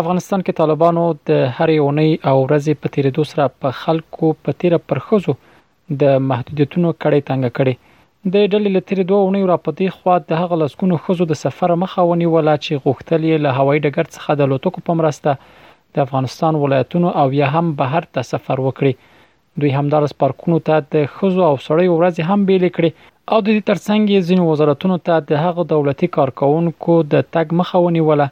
افغانستان کې طالبانو د هرې اونۍ او ورځې په تیریدو سره په خلکو په تیره پر خزو د محدودیتونو کړې تنګ کړي د ډلې لتیرې دوه اونۍ را په دې خوا د هغه لسګونو خزو د سفر مخه ونیوله چې غوښتل یې له هوایي ډګر څخه د لوتکو په مرسته د افغانستان ولایتونو او یا هم بهر ته سفر وکړي دوی همدارس پارکونو ته د خزو او سړیو ورځې هم بیلې کړې او د دې ترڅنګ یې ځینو وزارتونو ته د هغو دولتي کارکونکو د تګ مخه ونیوله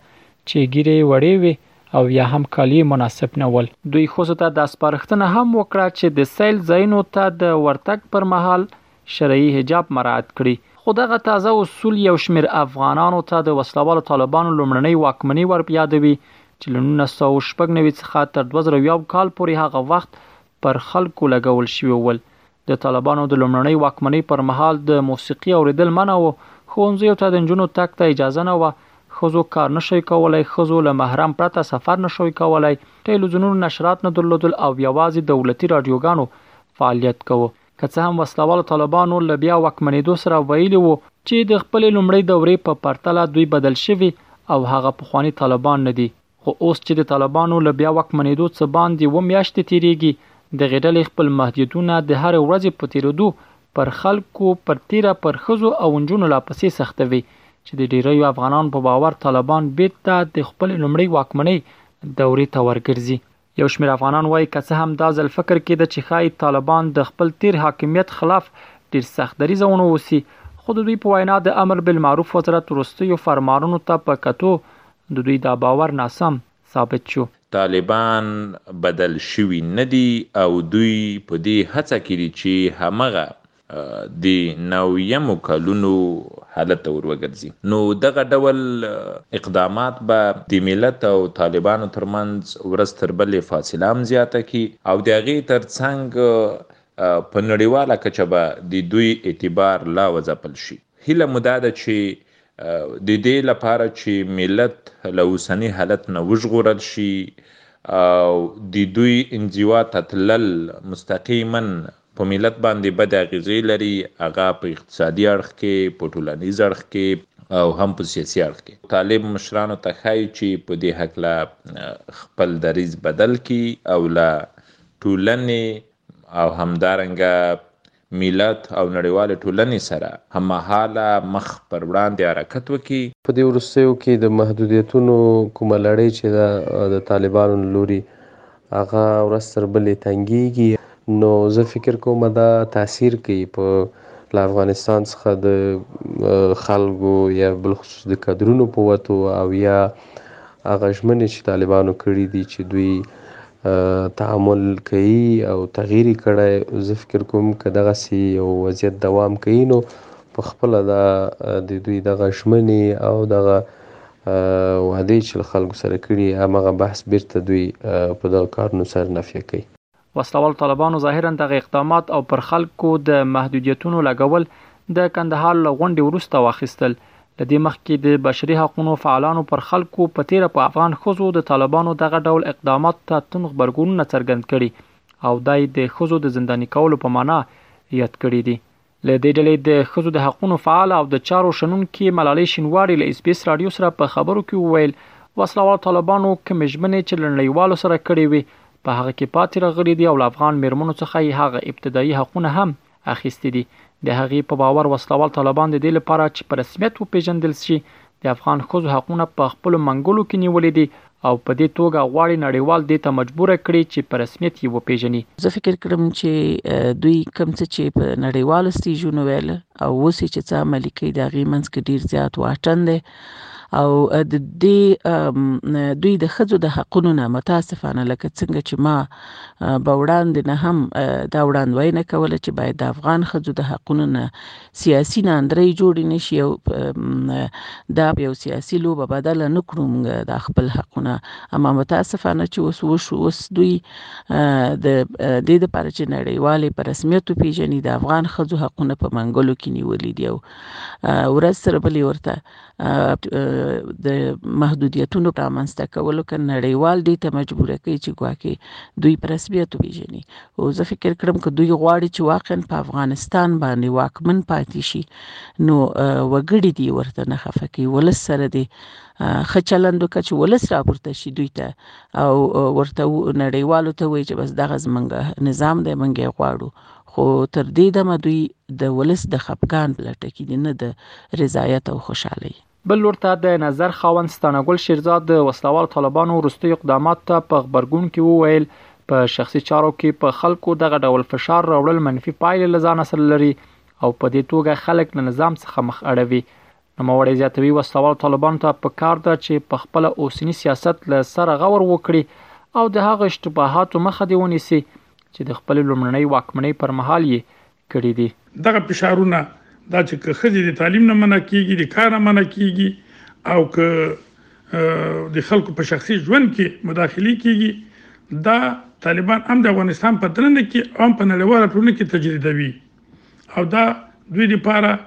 چې ګیرې وړې وي او یا هم کالی مناسب نه ول دوی خزو ته دا سپارښتنه هم وکړه چې د سیل ځایونو ته د ورتګ پر مهال شرعي حجاب مراعت کړي. خو دغه تازه اصول یو شمېر افغانانو ته د وسله والو طالبانو لومړنۍ واکمني ور په یادوي چې له نولس سوه او شپږ نوي څخه تر دوه زره یو کال پورې هغه وخت پر خلکو لګول شوي ول. د طالبانو د لومړنۍ واکمنۍ پر مهال د موسیقي اورېدل منع و، ښوونځیو ته د نجونو تګ ته اجازه نه وه، ښځو کار نه شوی کولای، ښځو له محرم پرته سفر نه شوی کولای، ټیلوزیونونو نشرات نه درلودل او یوازې دولتي راډیوګانو فعالیت کوو. که څه هم وسله والو طالبانو له بیا واکمنېدو سره ویلي وو چې د خپلې لومړۍ دورې په پرتله دوی بدل شوي او هغه پخواني طالبان نه دي، خو اوس چې د طالبانو له بیا واکمنېدو څه باندې اووه میاشتې تېرېږي، دغې ډلې خپل محدیتونه د هرې ورځې په تېرېدو پر خلکو، پر تېره پر ښځو او نجونو لا پسې سختوي، چې د ډېریو افغانانو په باور طالبان بېرته د خپلې لومړۍ واکمنۍ دورې ته ورګرځي. یو شمېر افغانان وايي که څه هم دا ځل فکر کېده چې ښايي طالبان د خپل تېر حاکمیت خلاف ډېر سخت دریځه ونه اوسي، خو د دوی په وینا د امر بالمعروف وزارت وروستیو فرمانونو ته په کتو د دوی دا باور ناسم ثابت شو. طالبان بدل شوي نه دي او دوی په دې هڅه کې دي چې همغه د نویمو کلونو حالت ته وروګرځي نو دغه ډول اقدامات به د ملت او طالبانو ترمنځ ورځ تر بلې فاصله هم زیاته کړي او د هغې ترڅنګ په نړیواله کچه به د دوی اعتبار لا وځپل شي هیله مو دا ده چې د دې لپاره چې ملت له اوسني حالت نه وژغورل شي او د دوی انزوا ته تلل مستقیما په ملت باندې بدې اغیزې لري هغه په اقتصادي اړخ کې، په ټولنیز اړخ کې او هم په سیاسي اړخ کې. طالب مشرانو ته ښایي چې په دې هکله خپل دریځ بدل کړي او له ټولنې او همدارنګه ملت او نړیوالې ټولنې سره هممهاله مخ پر وړاندې حرکت وکړي. په دې وروستیو کې د محدودیتونو کومه لړۍ چې ده د طالبانو له لوري هغه ورځ تر بلې تنګیږي نو زه فکر کوم دا تاثیر کوي په له افغانستان څخه د خلکو یا بلخصوص د کدرونو په وتو او یا هغه ژمنې چې طالبانو کړي دي چې دوی تعامل کوي او تغییر یې کړی زه فکر کوم که دغسې یو وضعیت دوام کوي نو په خپله دا د دوی دغه ژمنې او دغه وعدې چې له خلکو سره کړي همغه بحث بیرته دوی په دغه کارونو سر نفیه کوي. وسله والو طالبانو ظاهراً دغه اقدامات او پر خلکو د محدودیتونو لګول د کندهار له غونډې وروسته واخیستل. له دې مخکې د بشري حقونو فعالانو پر خلکو په تېره په افغان ښځو د طالبانو دغه ډول اقداماتو ته توند غبرګونونه څرګند کړي او دا یې د ښځو د زنداني کولو په مانا یاد کړي دي. له دې ډلې د ښځو د حقونو فعال او د چارو شنونکې ملالې شینواړي له اس بي اس رادیو سره په خبرو کې وویل وسله والو طالبانو کومې ژمنې چې له نړیوالو سره کړې وي په هغه کې پاتې راغلي دي او له افغان میرمنو څخه یې هغه ابتدایي حقونه هم اخیستي دي د هغې په باور وسله وال طالبان د دې لپاره چې په رسمیت وپیژندل شي د افغان ښځو حقونه په خپلو منګولو کې نیولي دي او په دې توګه غواړي نړیوال دې ته مجبوره کړي چې په رسمیت یې وپېژني. زه فکر کړم چې دوی کوم څه چې په نړیوالو ستیجونو ویل او اوس یې چې څه عملي کوي د هغې منځ کې ډیر زیات واټن دی او د دې دوی د ښځو د حقونو نه متاسفانه لکه څنګه چې ما به وړاندې نه هم دا وړاندوینه کوله چې باید د افغان ښځو د حقونو نه سیاسي ناندرۍ جوړې نه شي او دا په یو سیاسي لوبه بدله نه کړو موږ دا خپل حقونه اما متاسفانه چې اوس وشو اوس دوی د دې لپاره چې نړیوالې په رسمیت وپیژني د افغان ښځو حقونه په منګولو کې نیولي دي او ورځ تر بلې ورته د محدودیتونو رامنځته کولو که نړیوال دې ته مجبور کوي چې ګواکې دوی په رسمیت وپیژني او زه فکر کړم که دوی غواړي چې واقعا په افغانستان باندې واکمن پاتې شي نو وګړي دی ورته نه خفه کوي ولس سره دی ښه چلند وکړي چې ولس راپورته شي دوی ته او ورته نړیوالو ته وایي چې بس دغه زمونږ نظام دی مونږ یې غواړو خو تر دې دمه دوی د ولس د خپګان په لټه کې دي، نه د رضایت او خوشحالۍ. بل لور ته د نظر خاوند ستانه ګل شیرزاد د وسله والو طالبانو وروستیو اقداماتو ته په غبرګون کې وویل، په شخصي چارو کې په خلکو دغه ډول فشار راوړل منفي پایلې له ځانه سره لري او په دې توګه خلک له نظام څخه مخ اړوي نوموړی زیاتوي، وسله والو طالبانو ته په کار ده چې په خپل اوسني سیاست له سره غور وکړي او د هغه اشتباهاتو مخه دې ونیسي چې د خپلې لومړنۍ واکمنۍ پر مهال یې کړي دي. دغه فشارونه دا چې که ښځې د تعلیم نه منع کیږي، د کار نه منع کیږي او که د خلکو په شخصي ژوند کې مداخلې کیږي، دا طالبان هم د افغانستان په دننه کې او هم په نړیواله ټولنه کې تجریدوي. او دا دوی لپاره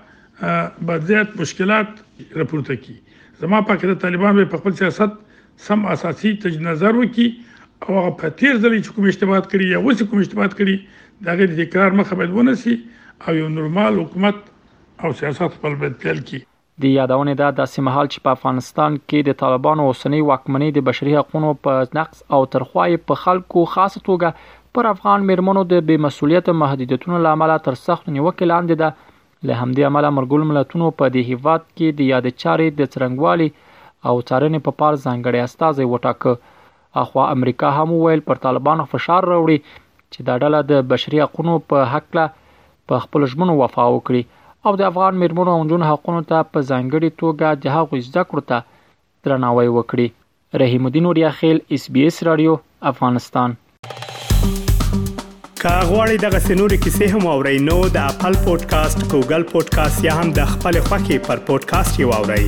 به زیات مشکلات راپورته کی زما پکې د طالبان په خپل سیاست سم اساسي تج نظر وکي او هغه په تیر ځلې چې کوم اشتباهات کړی یا اوس کوم اشتباهات کړی دا غیر تکرار مخه باید ونسی او یو نورمال حکومت او سیاست خپل باید پیل کی د یادونې ده، داسې مهال چې په افغانستان کې د طالبانو اوسنۍ واکمنۍ د بشري حقونو په نقض او تر خوا یې په خلکو خاصه توګه پر افغان میرمنو د بې مسولیته محدودیتونو له امله تر سختو نیوکې لاندې ده، له همدې امله ملګرو ملتونو په دې هېواد کې د یادې چارې د څرنګوالي او څارنې په پار ځانګړی استازی وټاکه اخوا امریکا هم وویل پر طالبانو فشار راوړي چې دا ډله د بشري حقونو په هکله په خپلو ژمنو وفا وکړي او د افغان میرمنو او نجونو حقونو ته په ځانګړي توګه د هغوی زده کړو ته درناوی وکړي. رحیم الدین اوریاخیل اس بي اس راډیو افغانستان. که غواړئ دغه سنوري کیسې هم او رینو د خپل پودکاسټ ګوګل پودکاسټ یا هم د خپل خوخي پر پودکاسټ یو اورئ